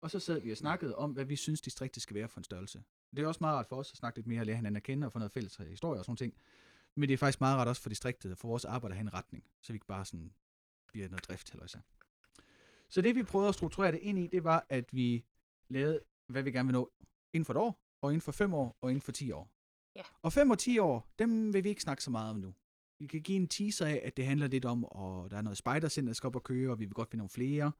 og så sad vi og snakkede om, hvad vi synes, distriktet skal være for en størrelse. Det er også meget rart for os at snakke lidt mere og lære hinanden at kende og få noget fælles historie og sådan ting. Men det er faktisk meget rart også for distriktet og for vores arbejde at have en retning, så vi ikke bare sådan bliver noget drift eller så. Så det vi prøvede at strukturere det ind i, det var, at vi lavede, hvad vi gerne vil nå inden for et år, og inden for fem år, og inden for 10 år. Ja. Og 5 og 10 år, dem vil vi ikke snakke så meget om nu. Vi kan give en teaser af, at det handler lidt om, og der er noget spejdercenter, der skal op og køre, og vi vil godt finde nogle flere.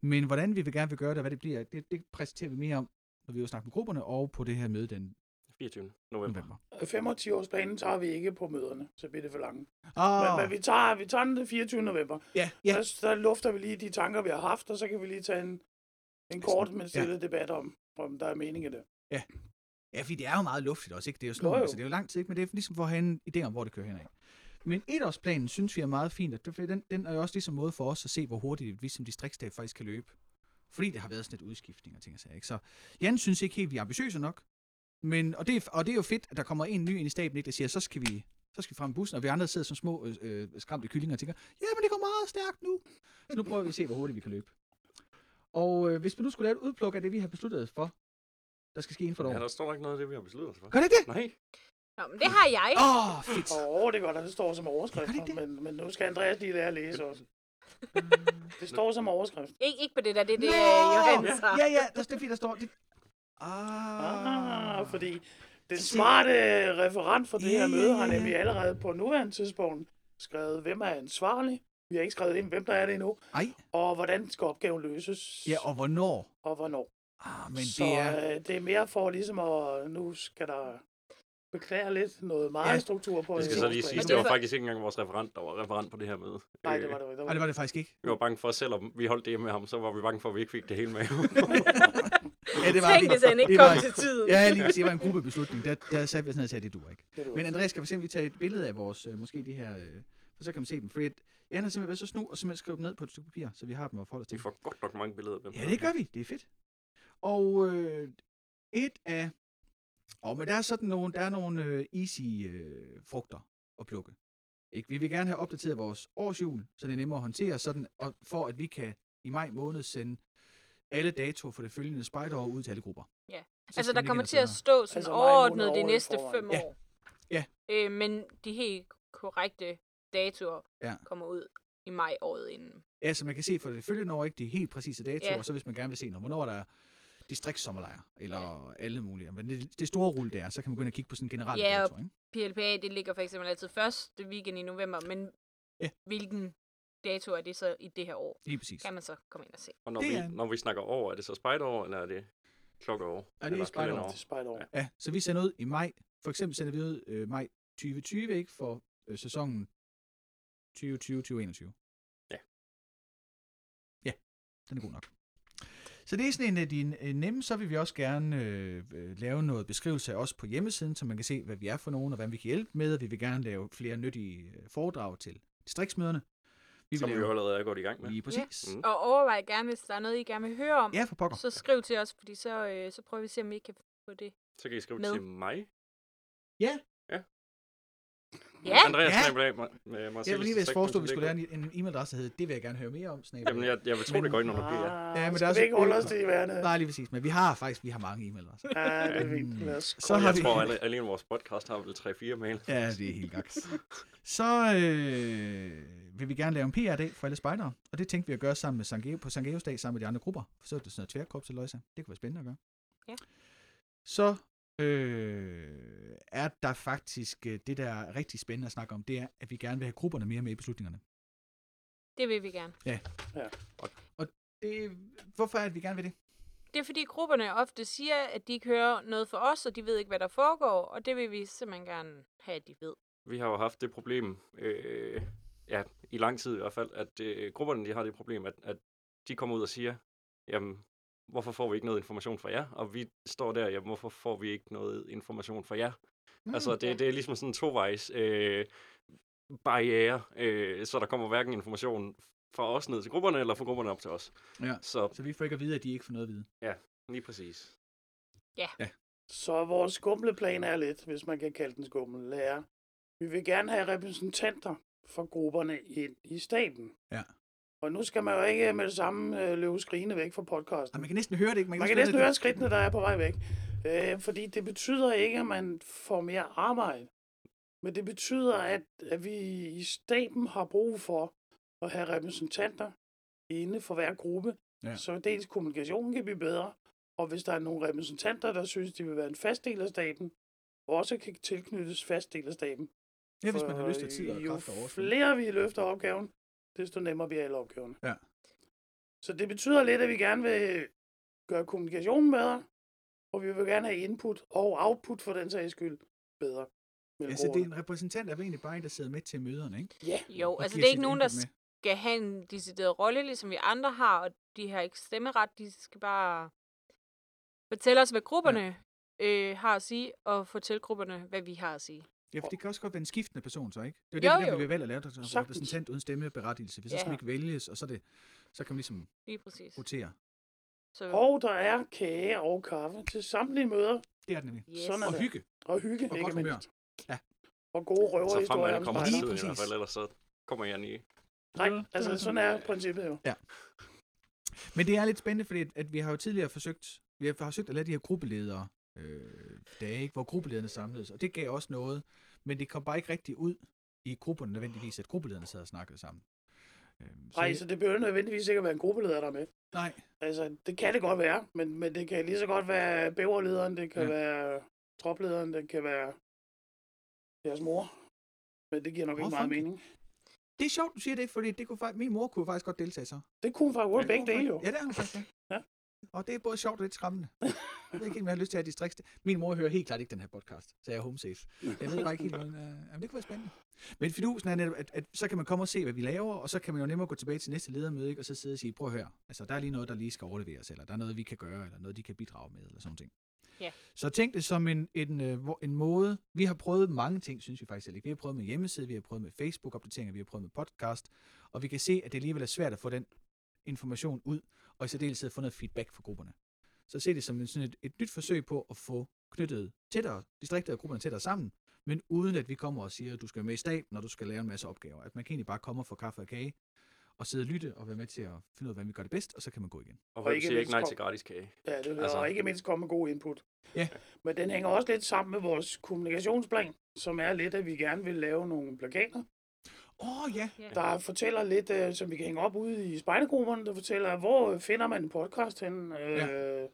Men hvordan vi vil gerne vil gøre det, og hvad det bliver, det, det præsenterer vi mere om, når vi vil snakke med grupperne, og på det her møde den 24. november. november. 25 års planen tager vi ikke på møderne, så bliver det for langt. Ah, Men, men vi, tager, vi tager den den 24. november. ja, Ja. ja, Så, så lufter vi lige de tanker, vi har haft, og så kan vi lige tage en, en kort, men stille ja. debat om, om der er mening i det. Ja, fordi det er jo meget luftigt også, ikke? Det er jo sådan, Jo, altså, det er jo lang tid, ikke? Men det er ligesom for at have en idé om, hvor det kører henad. Men etårsplanen synes vi er meget fint, og den, den er jo også ligesom måde for os at se, hvor hurtigt vi som distriktstab faktisk kan løbe. Fordi det har været sådan et udskiftning og ting og sager, ikke? Så Jan synes ikke helt, vi er ambitiøse nok. Men, og, det er, og det er jo fedt, at der kommer en ny ind i staben, ikke, der siger, så skal vi, så skal vi frem i bussen, og vi andre sidder som små øh, øh, skræmte kyllinger og tænker, ja, men det går meget stærkt nu. Så nu prøver vi at se, hvor hurtigt vi kan løbe. Og øh, hvis vi nu skulle lave et udpluk af det, vi har besluttet for, der skal ske inden for et år. Ja, der står ikke noget af det, vi har besluttet os for. Gør det ikke det? Nej. Nå, men det har jeg. Åh, oh, fedt. Åh, oh, det er godt, at det står som Gør overskrift, det det? men, men nu skal Andreas lige lære at læse også. Det står som overskrift. Ikke, ikke på det der, det er det, Nå! Johannes har. Ja, ja, der, det er fordi, der står... Det... Ah, Ah, fordi den smarte referent for det Ja, her møde har nemlig allerede på nuværende tidspunkt skrevet, hvem er ansvarlig. Vi har ikke skrevet ind, hvem der er det endnu, Ej, og hvordan skal opgaven løses, ja, og hvornår? og hvornår. Ah, men så det er... øh, det er mere for ligesom at, nu skal der beklage lidt noget meget Ja. struktur på. Det skal så lige siges, det det var var- faktisk ikke engang vores referent, der var referent på det her møde. Nej, Øh, det var det ikke. Nej, det var det faktisk ikke. Vi var bange for, selvom vi holdt det med ham, så var vi bange for, at vi ikke fik det hele med. Ja, det var Tænk, vi. hvis han ikke Det kom var- til tiden. Ja, lige det var en gruppebeslutning. Der, der satte vi sådan og sagde, det duer ikke. Det var Men Andreas, skal vi simpelthen tage et billede af vores, øh, måske de her, for så kan man se dem. Fordi Jan har simpelthen været så snu og simpelthen skrevet dem ned på et stykke papir, så vi har dem at forholde os vi til. får godt nok mange billeder af dem. Ja, det gør vi. Det er fedt. Og øh, et af... Og men der er sådan nogle, der er nogle øh, easy øh, frugter at plukke. Ikke? Vi vil gerne have opdateret vores årsjul, så det er nemmere at håndtere, sådan, og for at vi kan i maj måned sende alle datoer for det følgende spejderår ud til alle grupper. Ja. Så Altså, der vi kommer til at stå sådan Altså, overordnet de næste fem Ja. år. Ja. Øh, men de helt korrekte datoer Ja. kommer ud i maj året inden. Ja, så man kan se for det følgende år ikke de helt præcise datoer, Ja. og så hvis man gerne vil se noget, hvornår er der distriktssommerlejre, eller alle mulige. Men det, det store rulle der, så kan man gå ind og kigge på sådan en generel Ja, dato. Ikke? PLPA, det ligger for eksempel altid første weekend i november, men Ja. hvilken dato er det så i det her år? Lige præcis. Kan man så komme ind og se. Og når Det vi, er- når vi snakker over, er det så spejderår, eller er det klokkeår? Ja, det er Eller spejderår. kalenderår? til spejderår. Ja, så vi sender ud i maj. For eksempel sender vi ud øh, maj 2020, ikke? For øh, sæsonen 2020-2021. Ja. Ja, den er god nok. Så det er sådan en af de øh, nemme, så vil vi også gerne øh, øh, lave noget beskrivelse af os på hjemmesiden, så man kan se, hvad vi er for nogen, og hvad vi kan hjælpe med, og vi vil gerne lave flere nyttige øh, foredrag til distriktsmøderne. Vi vil Som vi jo lave allerede er gået i gang med. lige præcis. Mm. Og overvej gerne, hvis der er noget, I gerne vil høre om, Ja, for pokker. så skriv til os, fordi så, øh, så prøver vi at se, om vi kan få det. Så kan I skrive Med. til mig. Ja, Andreas Ja. Snabel Jeg vil lige hvis foreslå, at vi skulle lære en, en e-mailadresse, der hedder, det vil jeg gerne høre mere om. Snabel. Jamen, jeg, jeg vil tro, Men- det går ind under P. Ja. Ah, Ja, men der er også- ikke holde os til i verden? Nej, lige præcis. Men vi har faktisk vi har mange e-mailadresser. Ja, det er fint. Mm. Så har Jeg vi- tror, alle, alene vores podcast har vel 3-4 mail. Ja, det er helt gaks. Så øh, vil vi gerne lave en PR-dag for alle spejdere, og det tænkte vi at gøre sammen med Sangeo, på Sangeos dag sammen med de andre grupper. Så er det sådan noget tværkorpseløjse. Det kunne være spændende at gøre. Ja. Så øh, er der faktisk øh, det, der er rigtig spændende at snakke om, det er, at vi gerne vil have grupperne mere med i beslutningerne. det vil vi gerne. Det, hvorfor er det, vi gerne vil det? Det er fordi grupperne ofte siger, at de ikke hører noget for os, og de ved ikke, hvad der foregår, og det vil vi simpelthen gerne have, at de ved. Vi har jo haft det problem, øh, ja, i lang tid i hvert fald, at øh, grupperne de har det problem, at, at de kommer ud og siger, jamen, hvorfor får vi ikke noget information fra jer? Og vi står der, jamen, hvorfor får vi ikke noget information fra jer? Mm, altså, ja. det, det er ligesom sådan en tovejs øh, barriere, øh, så der kommer hverken information fra os ned til grupperne, eller fra grupperne op til os. Ja. Så Så vi får ikke at vide, at de ikke får noget at vide. lige præcis. Så vores skumleplan er lidt, hvis man kan kalde den skummel, er, vi vil gerne have repræsentanter for grupperne ind i staten. Ja. Og nu skal man jo ikke med det samme øh, løbe skrigende væk fra podcasten. Og man kan næsten høre det, ikke? Man kan næsten høre skridtene, der er på vej væk. Øh, fordi det betyder ikke, at man får mere arbejde. Men det betyder, at, at vi i staten har brug for at have repræsentanter inde for hver gruppe. Ja. Så dels kommunikationen kan blive bedre, og hvis der er nogle repræsentanter, der synes, de vil være en fast del af staten, også kan tilknyttes fast del af staten. Ja, hvis man har lyst til tid og og overskud. flere vi løfter opgaven, desto nemmere bliver alle opgaverne. Ja. Så det betyder lidt, at vi gerne vil gøre kommunikationen bedre, og vi vil gerne have input og output for den sags skyld bedre. Ja, så det er en repræsentant, er vel egentlig bare en, der sidder med til møderne, ikke? Ja, Jo, Og altså det er ikke nogen, der med. skal have en decideret rolle, ligesom vi andre har, og de har ikke stemmeret. De skal bare fortælle os, hvad grupperne ja. øh, har at sige, og fortælle grupperne, hvad vi har at sige. Ja, for det kan også godt være en skiftende person, så ikke? Det er Jo, jo det, der jo. vi valgt at lave, der Sagtens. repræsentant uden stemmeberettigelse. For så Ja. skal man ikke vælges, og så, er det, så kan man ligesom Lige præcis. rotere. Så, og der er kage og kaffe til samtlige møder, Det er det nemlig. yes. sådan er Og det. hygge. og hygge, Og ikke mindst. Ja. Og gode Så røverhistorier om kommer til tiden i hvert fald, ellers så kommer jeg i. Nej, altså sådan er princippet jo. Men det er lidt spændende, fordi at, at vi har jo tidligere forsøgt, vi har forsøgt at lade de her gruppeledere øh, dage, ikke, hvor gruppelederne samledes, og det gav også noget, men det kom bare ikke rigtig ud i grupperne nødvendigvis, at gruppelederne sad og snakkede sammen. Øhm, Nej, så det behøver nødvendigvis ikke at være en gruppeleder, der er med. nej, Altså, det kan det godt være, men, men det kan lige så godt være bæverlederen, det kan Ja. være troplederen, det kan være deres mor. Men det giver nok Åh, ikke meget mening. det er sjovt, du siger det, fordi det kunne, faktisk- min mor kunne faktisk godt deltage så. Det kunne faktisk Ja, ja, begge dele jo. Ja, det er hun faktisk. ja. Og det er både sjovt og lidt skræmmende. Jeg ved ikke helt, hvad jeg har lyst til at have distrikts... Min mor hører helt klart ikke den her podcast, så jeg er home safe. Jeg ved bare ikke helt, hvordan... Uh... Jamen, det kunne være spændende. Men fidusen er netop, at, at, så kan man komme og se, hvad vi laver, og så kan man jo nemmere gå tilbage til næste ledermøde, ikke? og så sidde og sige, prøv at høre, altså, der er lige noget, der lige skal overleveres, eller der er noget, vi kan gøre, eller noget, de kan bidrage med, eller sådan ting. Ja. Så tænk det som en, en, øh, en måde, vi har prøvet mange ting, synes vi faktisk selv. ikke? Vi har prøvet med hjemmeside, vi har prøvet med Facebook-opdateringer, vi har prøvet med podcast, og vi kan se, at det alligevel er svært at få den information ud, og i særdeleshed få noget feedback fra grupperne. Så se det som sådan et, et nyt forsøg på at få knyttet tættere, distrikter og grupperne tættere sammen, men uden at vi kommer og siger, at du skal være med i staben, når du skal lave en masse opgaver. At man kan egentlig bare komme og få kaffe og kage, og sidde og lytte og være med til at finde ud af, hvordan vi gør det bedst, og så kan man gå igen. Og Og ikke siger ikke nej til gratis kage? Ja, det vil Altså- altså... ikke mindst komme med god input. Ja. Men den hænger også lidt sammen med vores kommunikationsplan, som er lidt, at vi gerne vil lave nogle plakater, Åh oh, ja, Ja. der fortæller lidt, øh, som vi kan hænge op ude i spejdergrupperne, der fortæller, hvor finder man en podcast hen? Øh,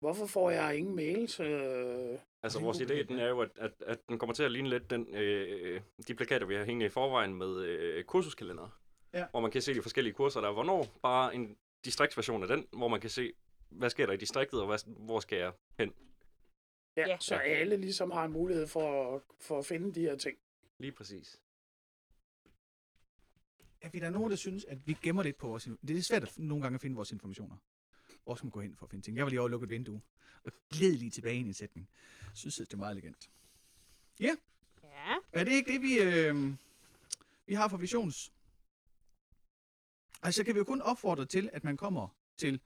Hvorfor får jeg ingen mails? Øh, Altså, vores idé den er jo, at, at, at den kommer til at ligne lidt den, øh, de plakater, vi har hængende i forvejen med øh, kursuskalender. Ja. Hvor man kan se de forskellige kurser, der er hvornår. Bare en distriktsversion af den, hvor man kan se, hvad sker der i distriktet, og hvad, hvor skal jeg hen. ja, Ja. så alle ligesom har en mulighed for, at- for at finde de her ting. Lige præcis. er vi der er nogen, der synes, at vi gemmer lidt på vores... Det er svært at, nogle gange at finde vores informationer. Skal man gå hen for at finde ting? Jeg var lige over og lukke et vindue, og gled lige tilbage ind i sætning. Jeg synes, det er meget elegant. Ja. Er det ikke det, vi, øh, vi har for visions? Altså, kan vi jo kun opfordre til, at man kommer til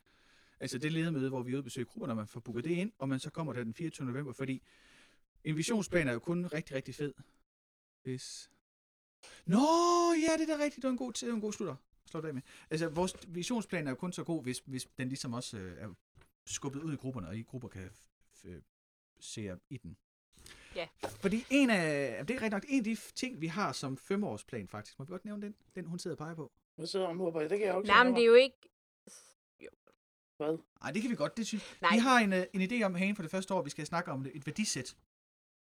altså det ledermøde, hvor vi er ude besøge grupper, når man får booket det ind, og man så kommer der den 24. november, fordi en visionsplan er jo kun rigtig, rigtig fed, hvis... Nå, ja, det er da rigtigt, det var en god, det var en god slutter. Slå det af med. Altså, vores visionsplan er jo kun så god, hvis, hvis den ligesom også øh, er skubbet ud i grupperne, og I grupper kan se i den. Ja. Fordi en af, det er rigtig nok, en af de ting, vi har som femårsplan faktisk, må vi godt nævne den, den hun sidder og peger på. Hvad sidder hun på? Det kan jeg jo ikke Nej, men det er jo ikke... Hvad? Nej, det kan vi godt, det synes Nej. Vi har en, øh, en idé om herinde for det første år, vi skal snakke om et værdisæt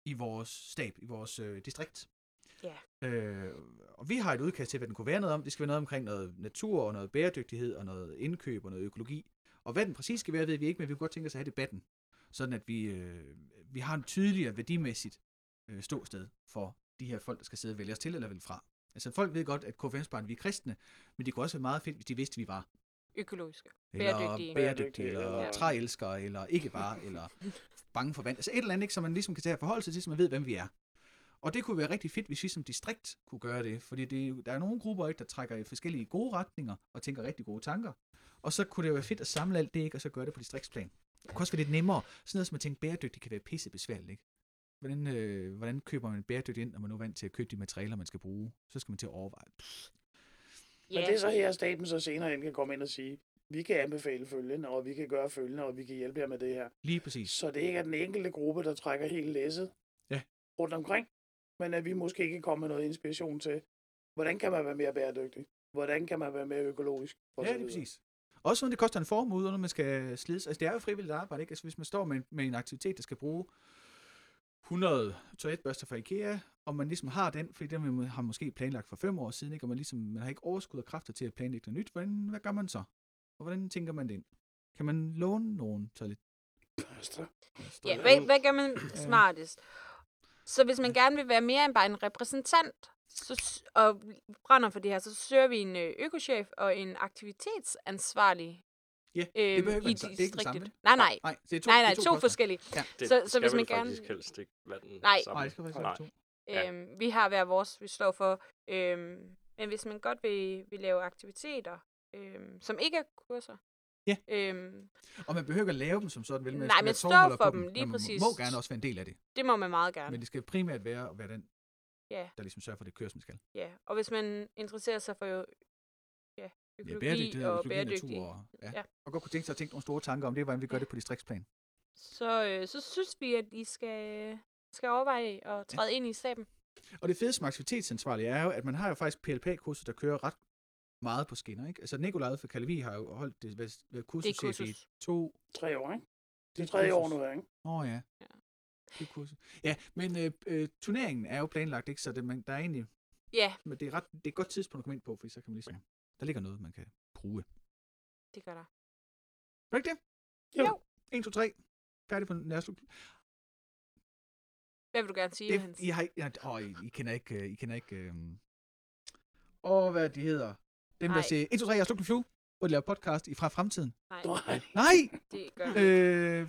i vores stab, i vores øh, distrikt. Ja. Øh, og vi har et udkast til, hvad den kunne være noget om. Det skal være noget omkring noget natur og noget bæredygtighed og noget indkøb og noget økologi. Og hvad den præcis skal være, ved vi ikke, men vi kunne godt tænke os at have debatten. Sådan at vi, øh, vi har en tydeligere værdimæssigt øh, ståsted for de her folk, der skal sidde og vælge os til eller vælge fra. Altså folk ved godt, at KFM-barn, vi er kristne, men det kunne også være meget fedt, hvis de vidste, at vi var økologiske. eller Bæredygtige. eller Bæredygtige, ja. ja. træelskere, eller ikke bare, eller bange for vand. Altså et eller andet, ikke, som man ligesom kan tage sig til, så man ved, hvem vi er. Og det kunne være rigtig fedt, hvis vi som distrikt kunne gøre det, fordi det, er jo- der er nogle grupper, ikke, der trækker i forskellige gode retninger, og tænker rigtig gode tanker. Og så kunne det jo være fedt at samle alt det, ikke, og så gøre det på distriktsplan. Det kunne også være lidt nemmere. Sådan noget som at tænke bæredygtigt kan være pisse besværligt, ikke? Hvordan, øh, hvordan køber man bæredygtigt ind, når man nu er vant til at købe de materialer, man skal bruge? Så skal man til at overveje. Men det er så her, staten så senere hen kan komme ind og sige, vi kan anbefale følgende, og vi kan gøre følgende, og vi kan hjælpe jer med det her. Lige præcis. Så det ikke er den enkelte gruppe, der trækker hele læsset Ja. rundt omkring, men at vi måske kan komme med noget inspiration til, hvordan kan man være mere bæredygtig? Hvordan kan man være mere økologisk? Og Ja, det er præcis. Også når det koster en formue, når man skal slides. Altså, det er jo frivilligt arbejde, ikke? Altså, hvis man står med, med en aktivitet, der skal bruge 100 toiletbørster fra IKEA, og man ligesom har den, fordi den man har måske planlagt for fem år siden, ikke? og man, ligesom, man har ikke overskud og kræfter til at planlægge noget nyt, hvordan, hvad gør man så? Og hvordan tænker man det ind? Kan man låne nogen toiletbørster? Ja, hvad, hvad gør man smartest? Så hvis man gerne vil være mere end bare en repræsentant, så, og brænder for det her, så søger vi en øh, økochef og en aktivitetsansvarlig Ja, øhm, behøver ikke være det er samme? Nej, nej. Nej, det er to, Nej, det nej, er to, poster. forskellige. Ja. Det Så- så, hvis man gerne- faktisk helst ikke være den Nej. samme. Nej, det skal faktisk være to. Ja. Øhm, vi har hver vores, vi står for. Øhm, men hvis man godt vil, vil lave aktiviteter, øhm, som ikke er kurser, Ja. øhm, Og man behøver ikke at lave dem som sådan, vel? Nej, skal men være stå forholder for på dem, lige men man præcis. må gerne også være en del af det. det må man meget gerne. Men det skal primært være at være den, Ja. der ligesom sørger for, at det kører, som det skal. Ja, og hvis man interesserer sig for jo, ja, Ja, økologi bæredygtighed, og økologi, bæredygtig, natur. Og, ja. Ja. og godt kunne tænke sig at tænke nogle store tanker om det, hvordan vi gør det på distriktsplan. så, øh, så synes vi, at I skal, skal overveje at træde ind i staben. Og det fede som aktivitetsansvarlig er jo, at man har jo faktisk PLP-kurser, der kører ret meget på skinner. Ikke? Altså Nikolaj fra Kalevi har jo holdt det, hvad, hvad kursus, Det er kursus. i to... Tre år, ikke? Det er tredje år nu, ikke? Åh oh, ja. Ja. Det er kursus. Ja, men øh, øh, turneringen er jo planlagt, ikke? så det, man, der er egentlig, Ja, men det er, ret, det er et godt tidspunkt at komme ind på, fordi så kan man ligesom, der ligger noget, man kan bruge. det gør der. Er det ikke det? Jo. 1, 2, 3. Færdig på nærslut. Hvad vil du gerne sige, Det, Hans? I, har, ja, åh, I, I kender ikke... øh, I kender ikke... Øh, åh, hvad de hedder. Dem, der siger, 1, 2, 3, jeg er Sluk Flyve, hvor de laver podcast i fra fremtiden. Nej, Nej. Nej! det gør det. Øh,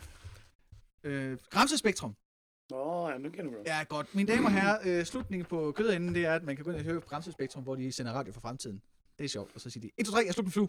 øh, Gramsespektrum. Nå, ja, nu kender du. Ja, godt. Mine damer og herrer, øh, slutningen på kødenden, det er, at man kan gå ind og høre Gramsespektrum, hvor de sender radio for fremtiden. Det er sjovt. Og så siger de, 1, 2, 3, jeg er Sluk Flyve.